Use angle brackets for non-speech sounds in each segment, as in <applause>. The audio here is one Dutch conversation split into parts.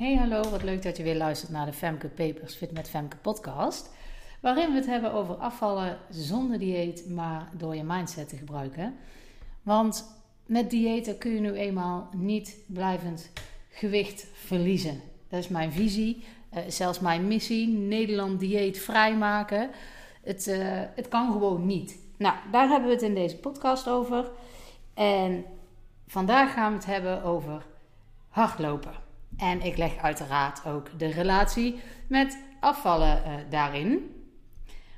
Hey hallo, wat leuk dat je weer luistert naar de Femke Papers Fit met Femke podcast. Waarin we het hebben over afvallen zonder dieet, maar door je mindset te gebruiken. Want met diëten kun je nu eenmaal niet blijvend gewicht verliezen. Dat is mijn visie, uh, zelfs mijn missie. Nederland dieet vrijmaken. Het, uh, het kan gewoon niet. Nou, daar hebben we het in deze podcast over. En vandaag gaan we het hebben over hardlopen. En ik leg uiteraard ook de relatie met afvallen uh, daarin.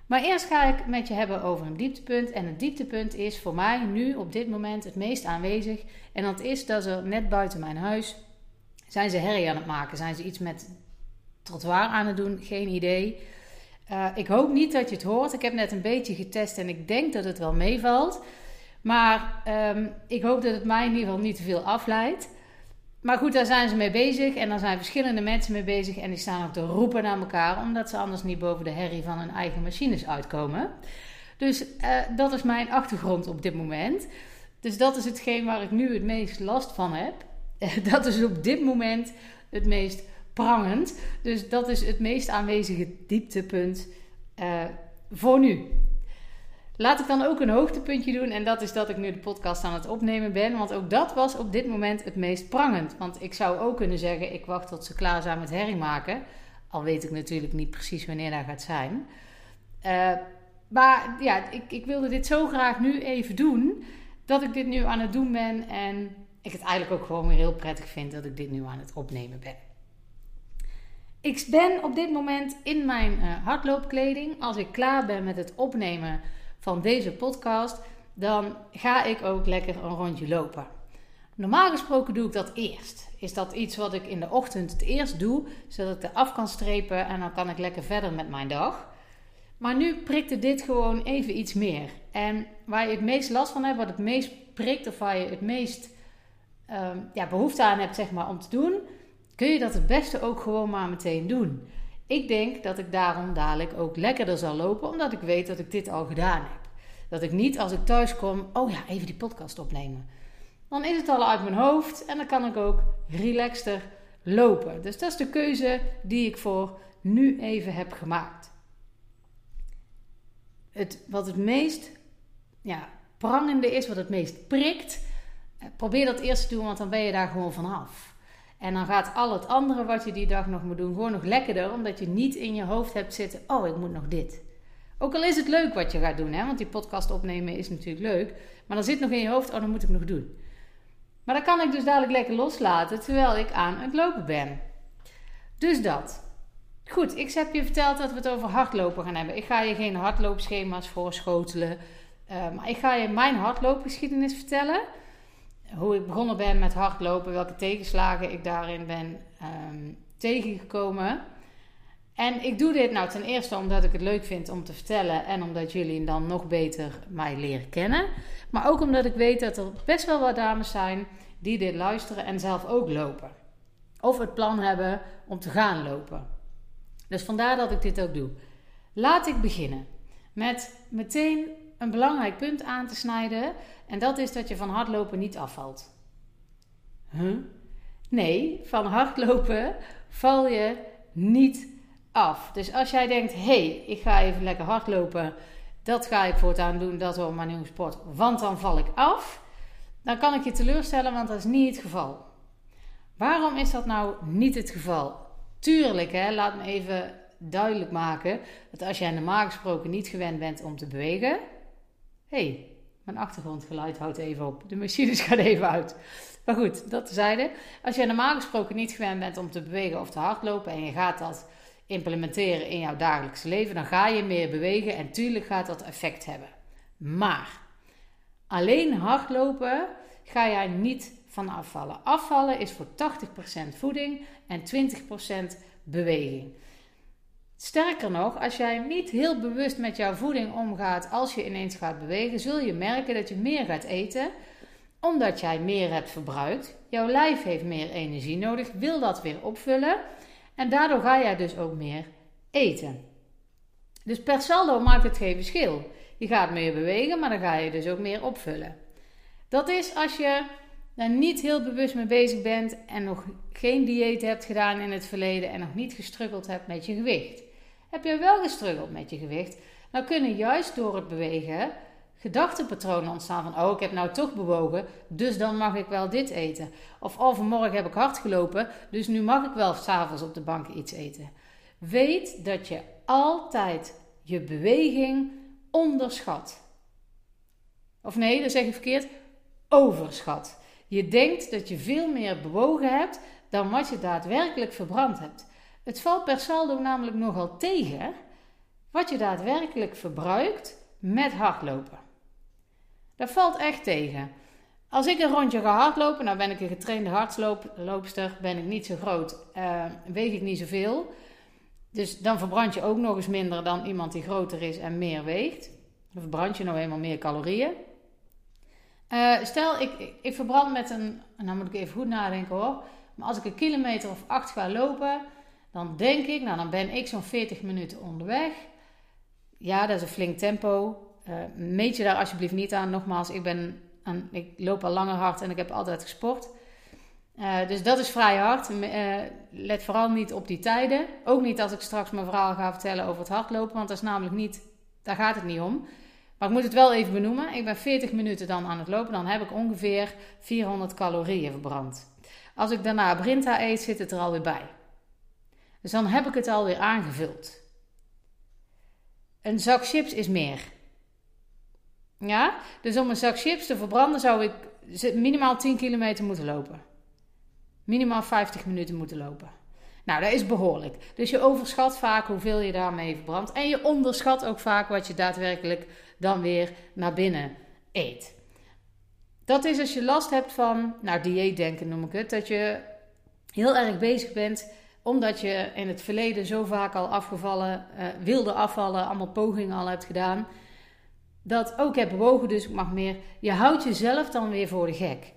Maar eerst ga ik met je hebben over een dieptepunt. En het dieptepunt is voor mij nu op dit moment het meest aanwezig. En dat is dat ze net buiten mijn huis zijn ze herrie aan het maken. Zijn ze iets met trottoir aan het doen? Geen idee. Uh, ik hoop niet dat je het hoort. Ik heb net een beetje getest en ik denk dat het wel meevalt. Maar um, ik hoop dat het mij in ieder geval niet te veel afleidt. Maar goed, daar zijn ze mee bezig. En daar zijn verschillende mensen mee bezig. En die staan ook te roepen naar elkaar. Omdat ze anders niet boven de herrie van hun eigen machines uitkomen. Dus uh, dat is mijn achtergrond op dit moment. Dus dat is hetgeen waar ik nu het meest last van heb. <laughs> dat is op dit moment het meest prangend. Dus dat is het meest aanwezige dieptepunt uh, voor nu. Laat ik dan ook een hoogtepuntje doen. En dat is dat ik nu de podcast aan het opnemen ben. Want ook dat was op dit moment het meest prangend. Want ik zou ook kunnen zeggen: ik wacht tot ze klaar zijn met herrie maken. Al weet ik natuurlijk niet precies wanneer dat gaat zijn. Uh, maar ja, ik, ik wilde dit zo graag nu even doen. Dat ik dit nu aan het doen ben. En ik het eigenlijk ook gewoon weer heel prettig vind dat ik dit nu aan het opnemen ben. Ik ben op dit moment in mijn uh, hardloopkleding. Als ik klaar ben met het opnemen van deze podcast, dan ga ik ook lekker een rondje lopen. Normaal gesproken doe ik dat eerst. Is dat iets wat ik in de ochtend het eerst doe, zodat ik er af kan strepen en dan kan ik lekker verder met mijn dag. Maar nu prikte dit gewoon even iets meer. En waar je het meest last van hebt, wat het meest prikt of waar je het meest um, ja, behoefte aan hebt zeg maar, om te doen, kun je dat het beste ook gewoon maar meteen doen. Ik denk dat ik daarom dadelijk ook lekkerder zal lopen, omdat ik weet dat ik dit al gedaan heb. Dat ik niet als ik thuis kom, oh ja, even die podcast opnemen. Dan is het al uit mijn hoofd en dan kan ik ook relaxter lopen. Dus dat is de keuze die ik voor nu even heb gemaakt. Het, wat het meest ja, prangende is, wat het meest prikt, eh, probeer dat eerst te doen, want dan ben je daar gewoon vanaf. En dan gaat al het andere wat je die dag nog moet doen gewoon nog lekkerder, omdat je niet in je hoofd hebt zitten: oh, ik moet nog dit. Ook al is het leuk wat je gaat doen, hè? want die podcast opnemen is natuurlijk leuk, maar dan zit nog in je hoofd: oh, dan moet ik nog doen. Maar dan kan ik dus dadelijk lekker loslaten terwijl ik aan het lopen ben. Dus dat. Goed, ik heb je verteld dat we het over hardlopen gaan hebben. Ik ga je geen hardloopschema's voorschotelen, uh, maar ik ga je mijn hardloopgeschiedenis vertellen hoe ik begonnen ben met hardlopen, welke tegenslagen ik daarin ben um, tegengekomen. En ik doe dit nou ten eerste omdat ik het leuk vind om te vertellen en omdat jullie dan nog beter mij leren kennen. Maar ook omdat ik weet dat er best wel wat dames zijn die dit luisteren en zelf ook lopen. Of het plan hebben om te gaan lopen. Dus vandaar dat ik dit ook doe. Laat ik beginnen met meteen een belangrijk punt aan te snijden. En dat is dat je van hardlopen niet afvalt. Huh? Nee, van hardlopen val je niet af. Dus als jij denkt: hé, hey, ik ga even lekker hardlopen. Dat ga ik voortaan doen, dat wordt mijn nieuwe sport. Want dan val ik af. Dan kan ik je teleurstellen, want dat is niet het geval. Waarom is dat nou niet het geval? Tuurlijk, hè, laat me even duidelijk maken dat als jij normaal gesproken niet gewend bent om te bewegen, hey, mijn achtergrondgeluid houdt even op. De machines <laughs> gaan even uit. Maar goed, dat tezijde. Als je normaal gesproken niet gewend bent om te bewegen of te hardlopen en je gaat dat implementeren in jouw dagelijkse leven, dan ga je meer bewegen en tuurlijk gaat dat effect hebben. Maar alleen hardlopen ga jij niet van afvallen. Afvallen is voor 80% voeding en 20% beweging. Sterker nog, als jij niet heel bewust met jouw voeding omgaat als je ineens gaat bewegen, zul je merken dat je meer gaat eten, omdat jij meer hebt verbruikt. Jouw lijf heeft meer energie nodig, wil dat weer opvullen en daardoor ga jij dus ook meer eten. Dus per saldo maakt het geen verschil. Je gaat meer bewegen, maar dan ga je dus ook meer opvullen. Dat is als je daar niet heel bewust mee bezig bent en nog geen dieet hebt gedaan in het verleden en nog niet gestruggeld hebt met je gewicht. Heb je wel gestruggeld met je gewicht, dan kunnen juist door het bewegen gedachtenpatronen ontstaan van, oh, ik heb nou toch bewogen, dus dan mag ik wel dit eten. Of oh, heb ik hard gelopen, dus nu mag ik wel s'avonds op de bank iets eten. Weet dat je altijd je beweging onderschat. Of nee, dat zeg ik verkeerd, overschat. Je denkt dat je veel meer bewogen hebt dan wat je daadwerkelijk verbrand hebt. Het valt per saldo namelijk nogal tegen wat je daadwerkelijk verbruikt met hardlopen. Dat valt echt tegen. Als ik een rondje ga hardlopen, nou ben ik een getrainde hardloopster, ben ik niet zo groot, uh, weeg ik niet zoveel. Dus dan verbrand je ook nog eens minder dan iemand die groter is en meer weegt. Dan verbrand je nou eenmaal meer calorieën. Uh, stel, ik, ik, verbrand met een, nou moet ik even goed nadenken hoor. Maar als ik een kilometer of acht ga lopen, dan denk ik, nou dan ben ik zo'n 40 minuten onderweg. Ja, dat is een flink tempo. Uh, meet je daar alsjeblieft niet aan. Nogmaals, ik, ben ik loop al langer hard en ik heb altijd gesport. Uh, dus dat is vrij hard. Uh, let vooral niet op die tijden. Ook niet als ik straks mijn verhaal ga vertellen over het hardlopen, want dat is namelijk niet, daar gaat het niet om. Maar ik moet het wel even benoemen. Ik ben 40 minuten dan aan het lopen, dan heb ik ongeveer 400 calorieën verbrand. Als ik daarna Brinta eet, zit het er alweer bij. Dus dan heb ik het alweer aangevuld. Een zak chips is meer. Ja? Dus om een zak chips te verbranden zou ik minimaal 10 kilometer moeten lopen. Minimaal 50 minuten moeten lopen. Nou, dat is behoorlijk. Dus je overschat vaak hoeveel je daarmee verbrandt. En je onderschat ook vaak wat je daadwerkelijk dan weer naar binnen eet. Dat is als je last hebt van, nou, dieetdenken noem ik het. Dat je heel erg bezig bent omdat je in het verleden zo vaak al afgevallen, uh, wilde afvallen, allemaal pogingen al hebt gedaan. Dat ook heb bewogen, dus ik mag meer. Je houdt jezelf dan weer voor de gek.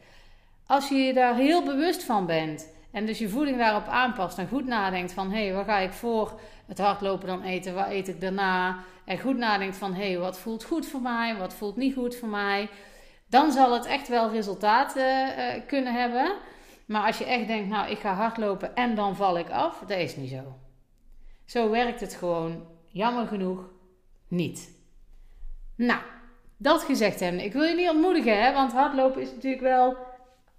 Als je je daar heel bewust van bent en dus je voeding daarop aanpast en goed nadenkt van hé, hey, wat ga ik voor het hardlopen dan eten, wat eet ik daarna? En goed nadenkt van hé, hey, wat voelt goed voor mij, wat voelt niet goed voor mij? Dan zal het echt wel resultaten uh, kunnen hebben. Maar als je echt denkt, nou ik ga hardlopen en dan val ik af, dat is niet zo. Zo werkt het gewoon, jammer genoeg, niet. Nou, dat gezegd hebben. Ik wil je niet ontmoedigen, hè, want hardlopen is natuurlijk wel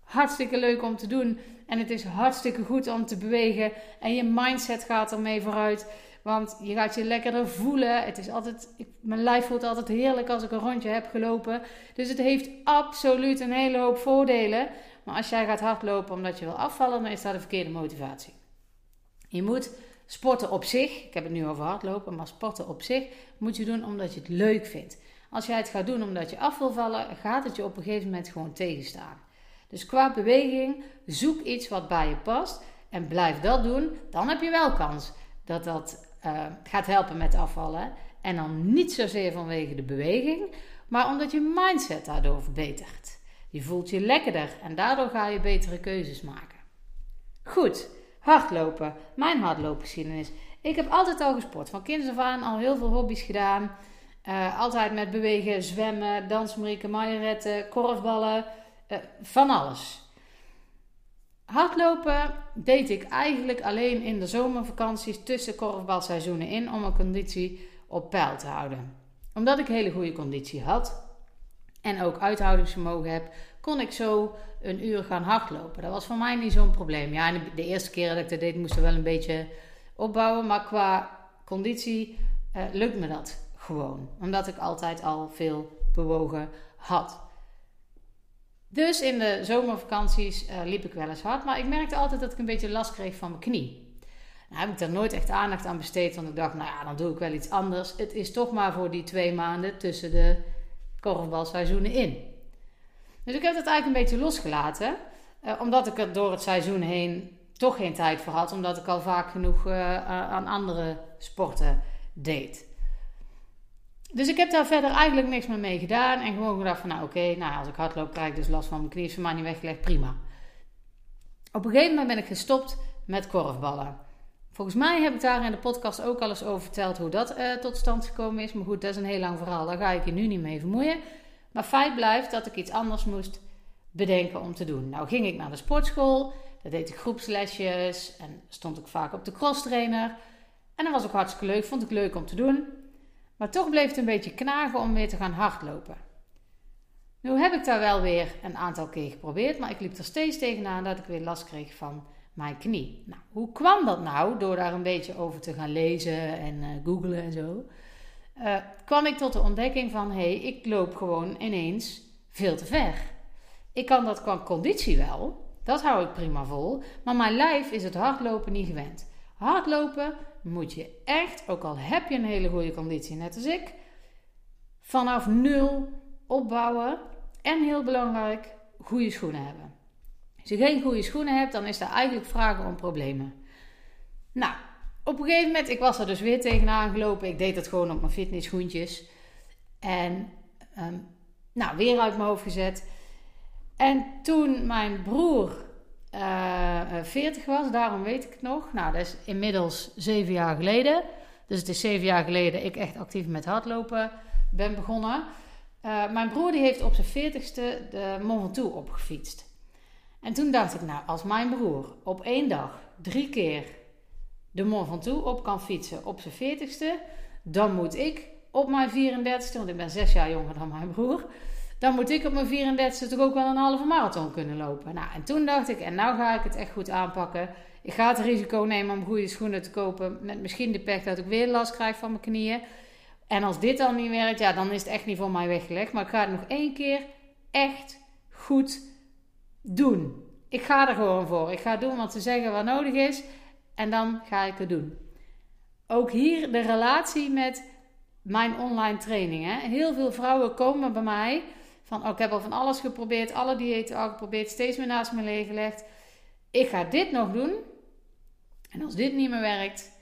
hartstikke leuk om te doen. En het is hartstikke goed om te bewegen. En je mindset gaat ermee vooruit. Want je gaat je lekkerder voelen. Het is altijd, ik, mijn lijf voelt altijd heerlijk als ik een rondje heb gelopen. Dus het heeft absoluut een hele hoop voordelen. Maar als jij gaat hardlopen omdat je wil afvallen, dan is dat de verkeerde motivatie. Je moet sporten op zich, ik heb het nu over hardlopen, maar sporten op zich moet je doen omdat je het leuk vindt. Als jij het gaat doen omdat je af wil vallen, gaat het je op een gegeven moment gewoon tegenstaan. Dus qua beweging, zoek iets wat bij je past en blijf dat doen. Dan heb je wel kans dat dat uh, gaat helpen met afvallen. En dan niet zozeer vanwege de beweging, maar omdat je mindset daardoor verbetert. Je voelt je lekkerder en daardoor ga je betere keuzes maken. Goed, hardlopen. Mijn hardloopgeschiedenis. Ik heb altijd al gesport. Van kinds af aan al heel veel hobby's gedaan. Uh, altijd met bewegen, zwemmen, dansmarieke, majoretten, korfballen. Uh, van alles. Hardlopen deed ik eigenlijk alleen in de zomervakanties tussen korfbalseizoenen in om mijn conditie op peil te houden. Omdat ik hele goede conditie had en ook uithoudingsvermogen heb, kon ik zo een uur gaan hardlopen. Dat was voor mij niet zo'n probleem. Ja, de eerste keer dat ik dat deed, moest ik wel een beetje opbouwen, maar qua conditie uh, lukt me dat gewoon, omdat ik altijd al veel bewogen had. Dus in de zomervakanties uh, liep ik wel eens hard, maar ik merkte altijd dat ik een beetje last kreeg van mijn knie. Nou heb ik daar nooit echt aandacht aan besteed, want ik dacht, nou ja, dan doe ik wel iets anders. Het is toch maar voor die twee maanden tussen de korfbalseizoenen in. Dus ik heb dat eigenlijk een beetje losgelaten, uh, omdat ik er door het seizoen heen toch geen tijd voor had, omdat ik al vaak genoeg uh, aan andere sporten deed. Dus ik heb daar verder eigenlijk niks meer mee gedaan. En gewoon gedacht van, nou oké, nou, als ik hardloop krijg ik dus last van mijn knie. Is mij niet weggelegd, prima. Op een gegeven moment ben ik gestopt met korfballen. Volgens mij heb ik daar in de podcast ook al eens over verteld hoe dat uh, tot stand gekomen is. Maar goed, dat is een heel lang verhaal. Daar ga ik je nu niet mee vermoeien. Maar feit blijft dat ik iets anders moest bedenken om te doen. Nou ging ik naar de sportschool, daar deed ik groepslesjes en stond ik vaak op de crosstrainer. En dat was ook hartstikke leuk, vond ik leuk om te doen. Maar toch bleef het een beetje knagen om weer te gaan hardlopen. Nu heb ik daar wel weer een aantal keer geprobeerd, maar ik liep er steeds tegenaan dat ik weer last kreeg van mijn knie. Nou, hoe kwam dat nou? Door daar een beetje over te gaan lezen en uh, googlen en zo. Uh, kwam ik tot de ontdekking van: hé, hey, ik loop gewoon ineens veel te ver. Ik kan dat qua conditie wel, dat hou ik prima vol, maar mijn lijf is het hardlopen niet gewend. Hardlopen moet je echt, ook al heb je een hele goede conditie, net als ik, vanaf nul opbouwen. En heel belangrijk, goede schoenen hebben. Als je geen goede schoenen hebt, dan is er eigenlijk vragen om problemen. Nou, op een gegeven moment, ik was er dus weer tegenaan gelopen. Ik deed het gewoon op mijn fitnessschoentjes. En um, nou, weer uit mijn hoofd gezet. En toen mijn broer uh, eh, 40 eh, was, daarom weet ik het nog. Nou, dat is inmiddels zeven jaar geleden. Dus het is zeven jaar geleden ik echt actief met hardlopen ben begonnen. Uh, mijn broer die heeft op zijn 40ste de Mont Ventoux opgefietst. En toen dacht ik, nou, als mijn broer op één dag drie keer de Mont Ventoux op kan fietsen op zijn 40ste, dan moet ik op mijn 34ste, want ik ben zes jaar jonger dan mijn broer, dan moet ik op mijn 34ste toch ook wel een halve marathon kunnen lopen. Nou, en toen dacht ik, en nou ga ik het echt goed aanpakken. Ik ga het risico nemen om goede schoenen te kopen, met misschien de pech dat ik weer last krijg van mijn knieën. En als dit dan niet werkt, ja, dan is het echt niet voor mij weggelegd. Maar ik ga het nog één keer echt goed doen. Ik ga er gewoon voor. Ik ga doen wat ze zeggen wat nodig is. En dan ga ik het doen. Ook hier de relatie met mijn online trainingen. Heel veel vrouwen komen bij mij van, oh, ik heb al van alles geprobeerd, alle diëten al geprobeerd, steeds meer naast me leeggelegd. Ik ga dit nog doen. En als dit niet meer werkt,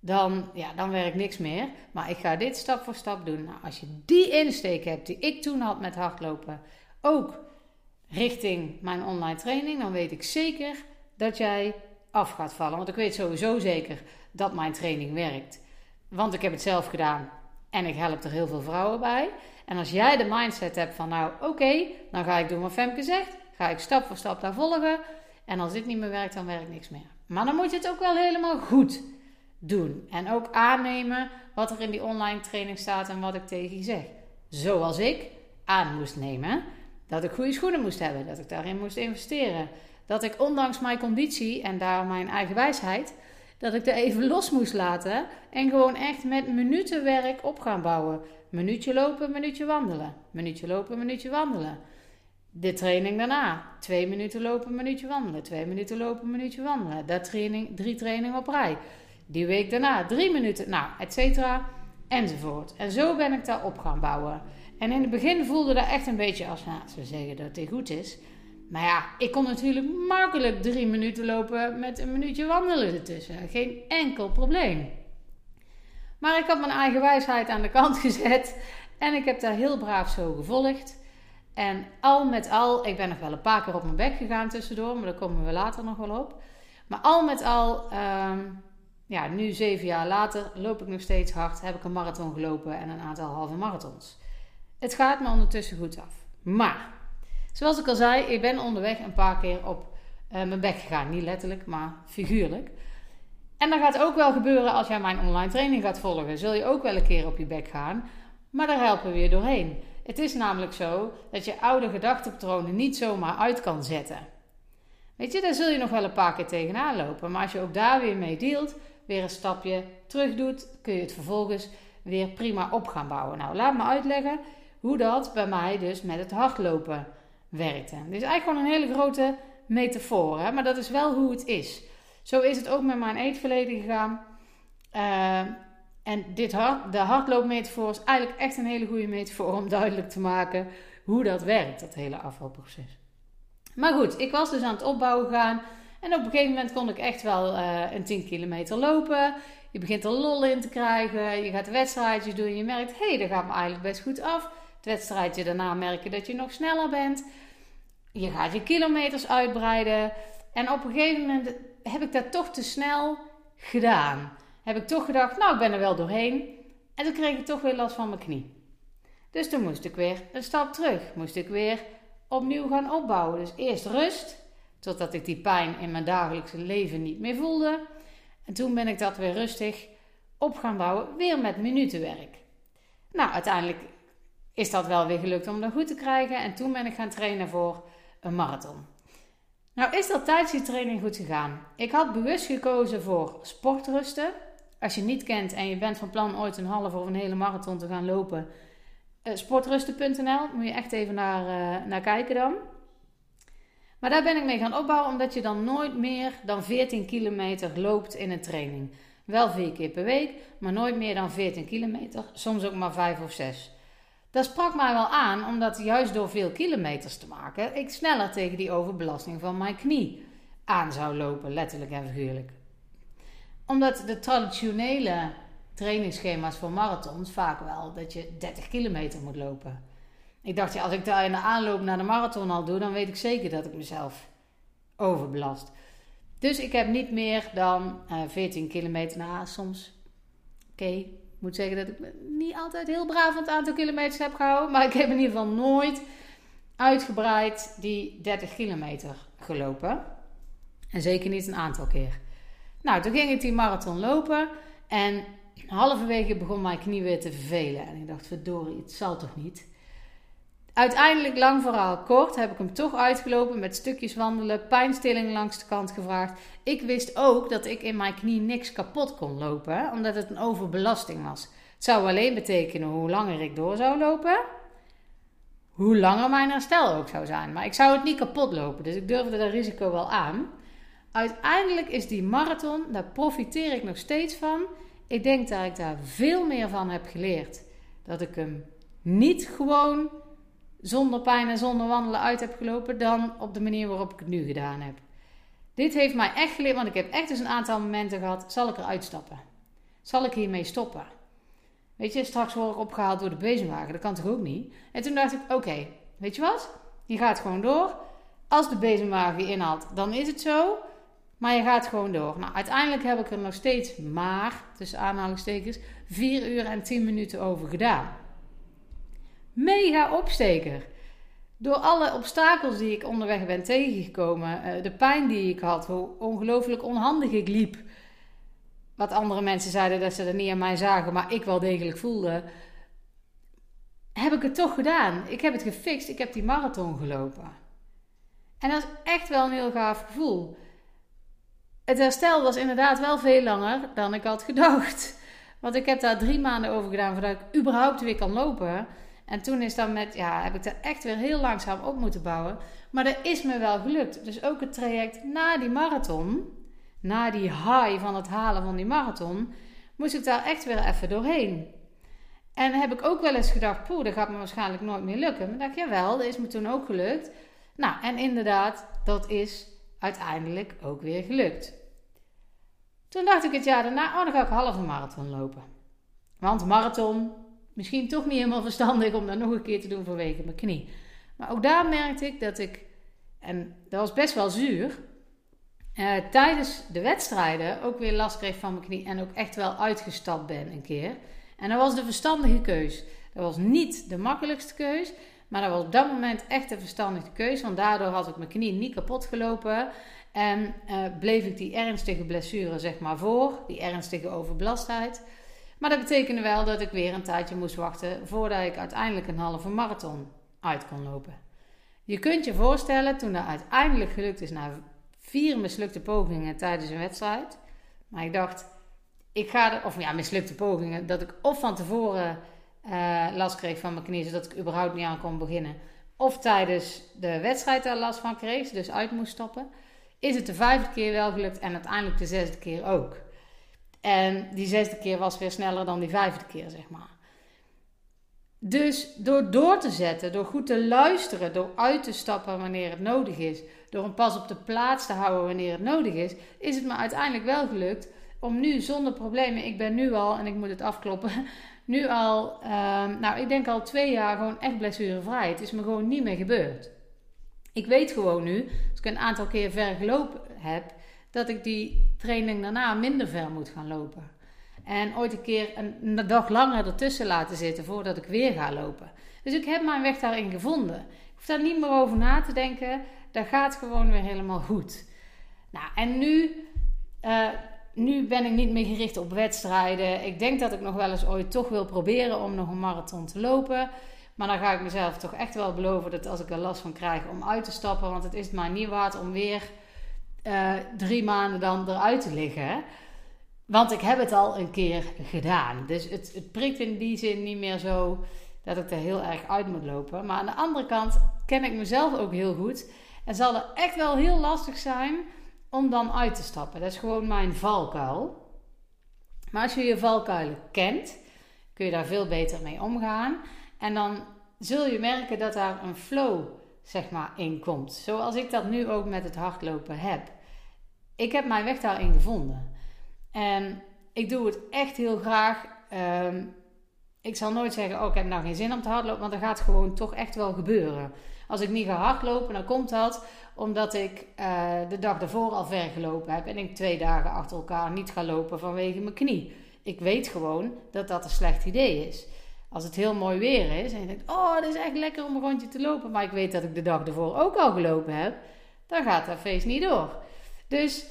dan, ja, dan werkt niks meer. Maar ik ga dit stap voor stap doen. Nou, als je die insteek hebt die ik toen had met hardlopen, ook richting mijn online training, dan weet ik zeker dat jij af gaat vallen. Want ik weet sowieso zeker dat mijn training werkt. Want ik heb het zelf gedaan en ik help er heel veel vrouwen bij. En als jij de mindset hebt van nou oké, dan ga ik doen wat Femke zegt. Ga ik stap voor stap daar volgen. En als dit niet meer werkt, dan werkt niks meer. Maar dan moet je het ook wel helemaal goed doen. En ook aannemen wat er in die online training staat en wat ik tegen je zeg. Zoals ik aan moest nemen dat ik goede schoenen moest hebben, dat ik daarin moest investeren. Dat ik ondanks mijn conditie en daar mijn eigen wijsheid, dat ik er even los moest laten en gewoon echt met minuten werk op gaan bouwen. Minuutje lopen, minuutje wandelen. Minuutje lopen, minuutje wandelen. De training daarna. Twee minuten lopen, minuutje wandelen. Twee minuten lopen, minuutje wandelen. Dat training, drie trainingen op rij. Die week daarna drie minuten, nou, et cetera, enzovoort. En zo ben ik daar op gaan bouwen. En in het begin voelde dat echt een beetje als, nou, ze zeggen dat het goed is. Maar ja, ik kon natuurlijk makkelijk drie minuten lopen met een minuutje wandelen ertussen. Geen enkel probleem. Maar ik had mijn eigen wijsheid aan de kant <laughs> gezet. En ik heb daar heel braaf zo gevolgd. En al met al, ik ben nog wel een paar keer op mijn bek gegaan tussendoor, maar daar komen we later nog wel op. Maar al met al, ehm, ja, nu zeven jaar later, loop ik nog steeds hard. Heb ik een marathon gelopen en een aantal halve marathons. Het gaat me ondertussen goed af. Maar, zoals ik al zei, ik ben onderweg een paar keer op uh, mijn bek gegaan. Niet letterlijk, maar figuurlijk. En dat gaat ook wel gebeuren als jij mijn online training gaat volgen. Zul je ook wel een keer op je bek gaan. Maar daar helpen we je doorheen. Het is namelijk zo dat je oude gedachtepatronen niet zomaar uit kan zetten. Weet je, daar zul je nog wel een paar keer tegenaan lopen. Maar als je ook daar weer mee dealt, weer een stapje terug doet, kun je het vervolgens weer prima op gaan bouwen. Nou, laat me uitleggen hoe dat bij mij dus met het hardlopen werkte. Dit is eigenlijk gewoon een hele grote metafoor, maar dat is wel hoe het is. Zo is het ook met mijn eetverleden gegaan. Uh, en dit de hardloopmetafoor is eigenlijk echt een hele goede metafoor om duidelijk te maken hoe dat werkt, dat hele afvalproces. Maar goed, ik was dus aan het opbouwen gaan. En op een gegeven moment kon ik echt wel uh, een 10 kilometer lopen. Je begint er lol in te krijgen. Je gaat wedstrijdjes doen. Je merkt, hé, hey, dat gaat me eigenlijk best goed af. Het wedstrijdje daarna merk je dat je nog sneller bent. Je gaat je kilometers uitbreiden. En op een gegeven moment heb ik dat toch te snel gedaan. Heb ik toch gedacht, nou, ik ben er wel doorheen. En toen kreeg ik toch weer last van mijn knie. Dus toen moest ik weer een stap terug. Moest ik weer opnieuw gaan opbouwen. Dus eerst rust, totdat ik die pijn in mijn dagelijkse leven niet meer voelde. En toen ben ik dat weer rustig op gaan bouwen, weer met minutenwerk. Nou, uiteindelijk is dat wel weer gelukt om dat goed te krijgen. En toen ben ik gaan trainen voor een marathon. Nou, is dat tijdens die training goed gegaan? Ik had bewust gekozen voor sportrusten. Als je niet kent en je bent van plan ooit een halve of een hele marathon te gaan lopen, uh, sportrusten.nl moet je echt even naar, uh, naar kijken dan. Maar daar ben ik mee gaan opbouwen omdat je dan nooit meer dan 14 kilometer loopt in een training. Wel vier keer per week, maar nooit meer dan 14 kilometer, soms ook maar 5 of 6. Dat sprak mij wel aan, omdat juist door veel kilometers te maken, ik sneller tegen die overbelasting van mijn knie aan zou lopen, letterlijk en figuurlijk. Omdat de traditionele trainingsschema's voor marathons vaak wel dat je 30 kilometer moet lopen. Ik dacht, ja, als ik daar in de aanloop naar de marathon al doe, dan weet ik zeker dat ik mezelf overbelast. Dus ik heb niet meer dan uh, eh, 14 kilometer na, soms. Oké, moet zeggen dat ik niet altijd heel braaf het aantal kilometers heb gehouden. Maar ik heb in ieder geval nooit uitgebreid die 30 kilometer gelopen. En zeker niet een aantal keer. Nou, toen ging ik die marathon lopen. En halverwege begon mijn knie weer te vervelen. En ik dacht, verdorie, het zal toch niet? Uiteindelijk, lang verhaal kort, heb ik hem toch uitgelopen met stukjes wandelen, pijnstilling langs de kant gevraagd. Ik wist ook dat ik in mijn knie niks kapot kon lopen, omdat het een overbelasting was. Het zou alleen betekenen hoe langer ik door zou lopen, hoe langer mijn herstel ook zou zijn. Maar ik zou het niet kapot lopen, dus ik durfde dat risico wel aan. Uiteindelijk is die marathon, daar profiteer ik nog steeds van. Ik denk dat ik daar veel meer van heb geleerd. Dat ik hem niet gewoon zonder pijn en zonder wandelen uit heb gelopen dan op de manier waarop ik het nu gedaan heb. Dit heeft mij echt geleerd, want ik heb echt dus een aantal momenten gehad. Zal ik eruit stappen? Zal ik hiermee stoppen? Weet je, straks word ik opgehaald door de bezemwagen. Dat kan toch ook niet? En toen dacht ik, oké, weet je wat? Je gaat gewoon door. Als de bezemwagen inhaalt, dan is het zo. Maar je gaat gewoon door. Nou, uiteindelijk heb ik er nog steeds maar, tussen aanhalingstekens, 4 uur en 10 minuten over gedaan. Mega opsteker. Door alle obstakels die ik onderweg ben tegengekomen, eh, de pijn die ik had, hoe ongelooflijk onhandig ik liep. Wat andere mensen zeiden dat ze er niet aan mij zagen, maar ik wel degelijk voelde. Heb ik het toch gedaan? Ik heb het gefixt. Ik heb die marathon gelopen. En dat is echt wel een heel gaaf gevoel. Het herstel was inderdaad wel veel langer dan ik had gedacht. Want ik heb daar drie maanden over gedaan voordat ik überhaupt weer kan lopen. En toen is dan met, ja, heb ik er echt weer heel langzaam op moeten bouwen. Maar dat is me wel gelukt. Dus ook het traject na die marathon, na die high van het halen van die marathon, moest ik daar echt weer even doorheen. En heb ik ook wel eens gedacht, poeh, dat gaat me waarschijnlijk nooit meer lukken. Maar dacht, jawel, dat is me toen ook gelukt. Nou, en inderdaad, dat is uiteindelijk ook weer gelukt. Toen dacht ik het jaar daarna, oh, dan ga ik halve marathon lopen. Want marathon, misschien toch niet helemaal verstandig om dat nog een keer te doen vanwege mijn knie. Maar ook daar merkte ik dat ik, en dat was best wel zuur, uh, tijdens de wedstrijden ook weer last kreeg van mijn knie en ook echt wel uitgestapt ben een keer. En dat was de verstandige keus. Dat was niet de makkelijkste keus, maar dat was op dat moment echt de verstandige keus. Want daardoor had ik mijn knie niet kapot gelopen. En uh, bleef ik die ernstige blessure zeg maar voor, die ernstige overbelastheid. Maar dat betekende wel dat ik weer een tijdje moest wachten voordat ik uiteindelijk een halve marathon uit kon lopen. Je kunt je voorstellen, toen dat uiteindelijk gelukt is na vier mislukte pogingen tijdens een wedstrijd. Maar ik dacht, ik ga er, of ja, mislukte pogingen, dat ik of van tevoren uh, last kreeg van mijn knie, zodat ik überhaupt niet aan kon beginnen. Of tijdens de wedstrijd daar last van kreeg, dus uit moest stoppen. Is het de vijfde keer wel gelukt en uiteindelijk de zesde keer ook. En die zesde keer was weer sneller dan die vijfde keer, zeg maar. Dus door door te zetten, door goed te luisteren, door uit te stappen wanneer het nodig is, door een pas op de plaats te houden wanneer het nodig is, is het me uiteindelijk wel gelukt om nu zonder problemen, ik ben nu al, en ik moet het afkloppen, <laughs> nu al, um, nou ik denk al twee jaar gewoon echt blessurevrij. Het is me gewoon niet meer gebeurd. Ik weet gewoon nu, als ik een aantal keer ver gelopen heb, dat ik die training daarna minder ver moet gaan lopen. En ooit een keer een dag langer ertussen laten zitten voordat ik weer ga lopen. Dus ik heb mijn weg daarin gevonden. hoef daar niet meer over na te denken. Dat gaat gewoon weer helemaal goed. Nou, en nu, uh, nu ben ik niet meer gericht op wedstrijden. Ik denk dat ik nog wel eens ooit toch wil proberen om nog een marathon te lopen. Maar dan ga ik mezelf toch echt wel beloven dat als ik er last van krijg om uit te stappen. Want het is maar niet waard om weer uh, drie maanden dan eruit te liggen. Want ik heb het al een keer gedaan. Dus het, het prikt in die zin niet meer zo dat ik er heel erg uit moet lopen. Maar aan de andere kant ken ik mezelf ook heel goed. En zal het echt wel heel lastig zijn om dan uit te stappen. Dat is gewoon mijn valkuil. Maar als je je valkuilen kent, kun je daar veel beter mee omgaan. En dan zul je merken dat daar een flow zeg maar in komt. Zoals ik dat nu ook met het hardlopen heb. Ik heb mijn weg daarin gevonden. En ik doe het echt heel graag. Ehm, ik zal nooit zeggen, oh ik heb nou geen zin om te hardlopen, want dat gaat gewoon toch echt wel gebeuren. Als ik niet ga hardlopen, dan komt dat omdat ik uh, de dag ervoor al ver gelopen heb en ik twee dagen achter elkaar niet ga lopen vanwege mijn knie. Ik weet gewoon dat dat een slecht idee is. Als het heel mooi weer is en je denkt, oh, het is echt lekker om een rondje te lopen, maar ik weet dat ik de dag ervoor ook al gelopen heb, dan gaat dat feest niet door. Dus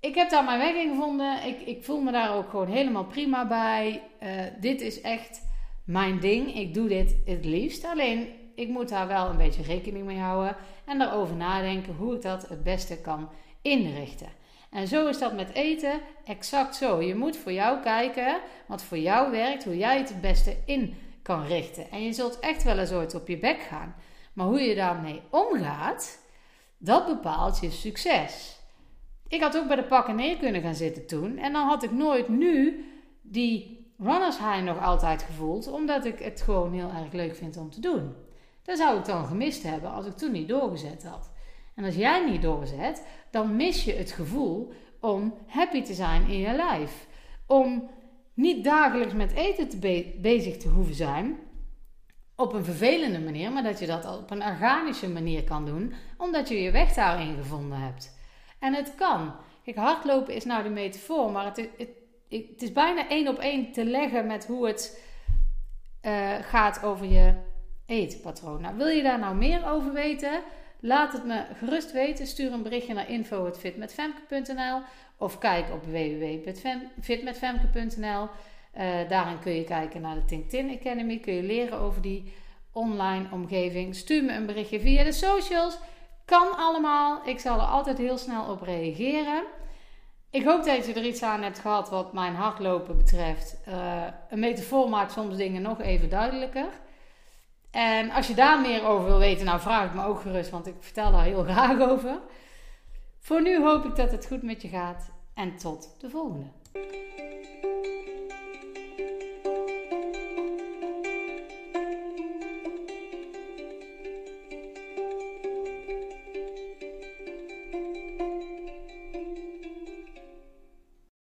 ik heb daar mijn weg in gevonden. Ik, ik voel me daar ook gewoon helemaal prima bij. Uh, dit is echt mijn ding. Ik doe dit het liefst. Alleen ik moet daar wel een beetje rekening mee houden en daarover nadenken hoe ik dat het beste kan inrichten. En zo is dat met eten exact zo. Je moet voor jou kijken wat voor jou werkt, hoe jij het het beste in kan richten. En je zult echt wel eens ooit op je bek gaan. Maar hoe je daarmee omgaat, dat bepaalt je succes. Ik had ook bij de pakken neer kunnen gaan zitten toen. En dan had ik nooit nu die runners high nog altijd gevoeld. Omdat ik het gewoon heel erg leuk vind om te doen. Dat zou ik dan gemist hebben als ik toen niet doorgezet had. En als jij niet doorzet, dan mis je het gevoel om happy te zijn in je lijf. Om niet dagelijks met eten te bezig te hoeven zijn. Op een vervelende manier, maar dat je dat op een organische manier kan doen, omdat je je weg daarin gevonden hebt. En het kan. Kijk, hardlopen is nou de metafoor, maar het, het, het is bijna één op één te leggen met hoe het uh, gaat over je eetpatroon. Nou, wil je daar nou meer over weten? Laat het me gerust weten. Stuur een berichtje naar info.fitmetfemke.nl of kijk op www.fitmetfemke.nl. Eh, daarin kun je kijken naar de TinTin Academy. Kun je leren over die online omgeving. Stuur me een berichtje via de socials. Kan allemaal. Ik zal er altijd heel snel op reageren. Ik hoop dat je er iets aan hebt gehad wat mijn hardlopen betreft. Uh, een metafoor maakt soms dingen nog even duidelijker. En als je daar meer over wil weten, nou vraag ik me ook gerust, want ik vertel daar heel <laughs> graag over. Voor nu hoop ik dat het goed met je gaat en tot de volgende.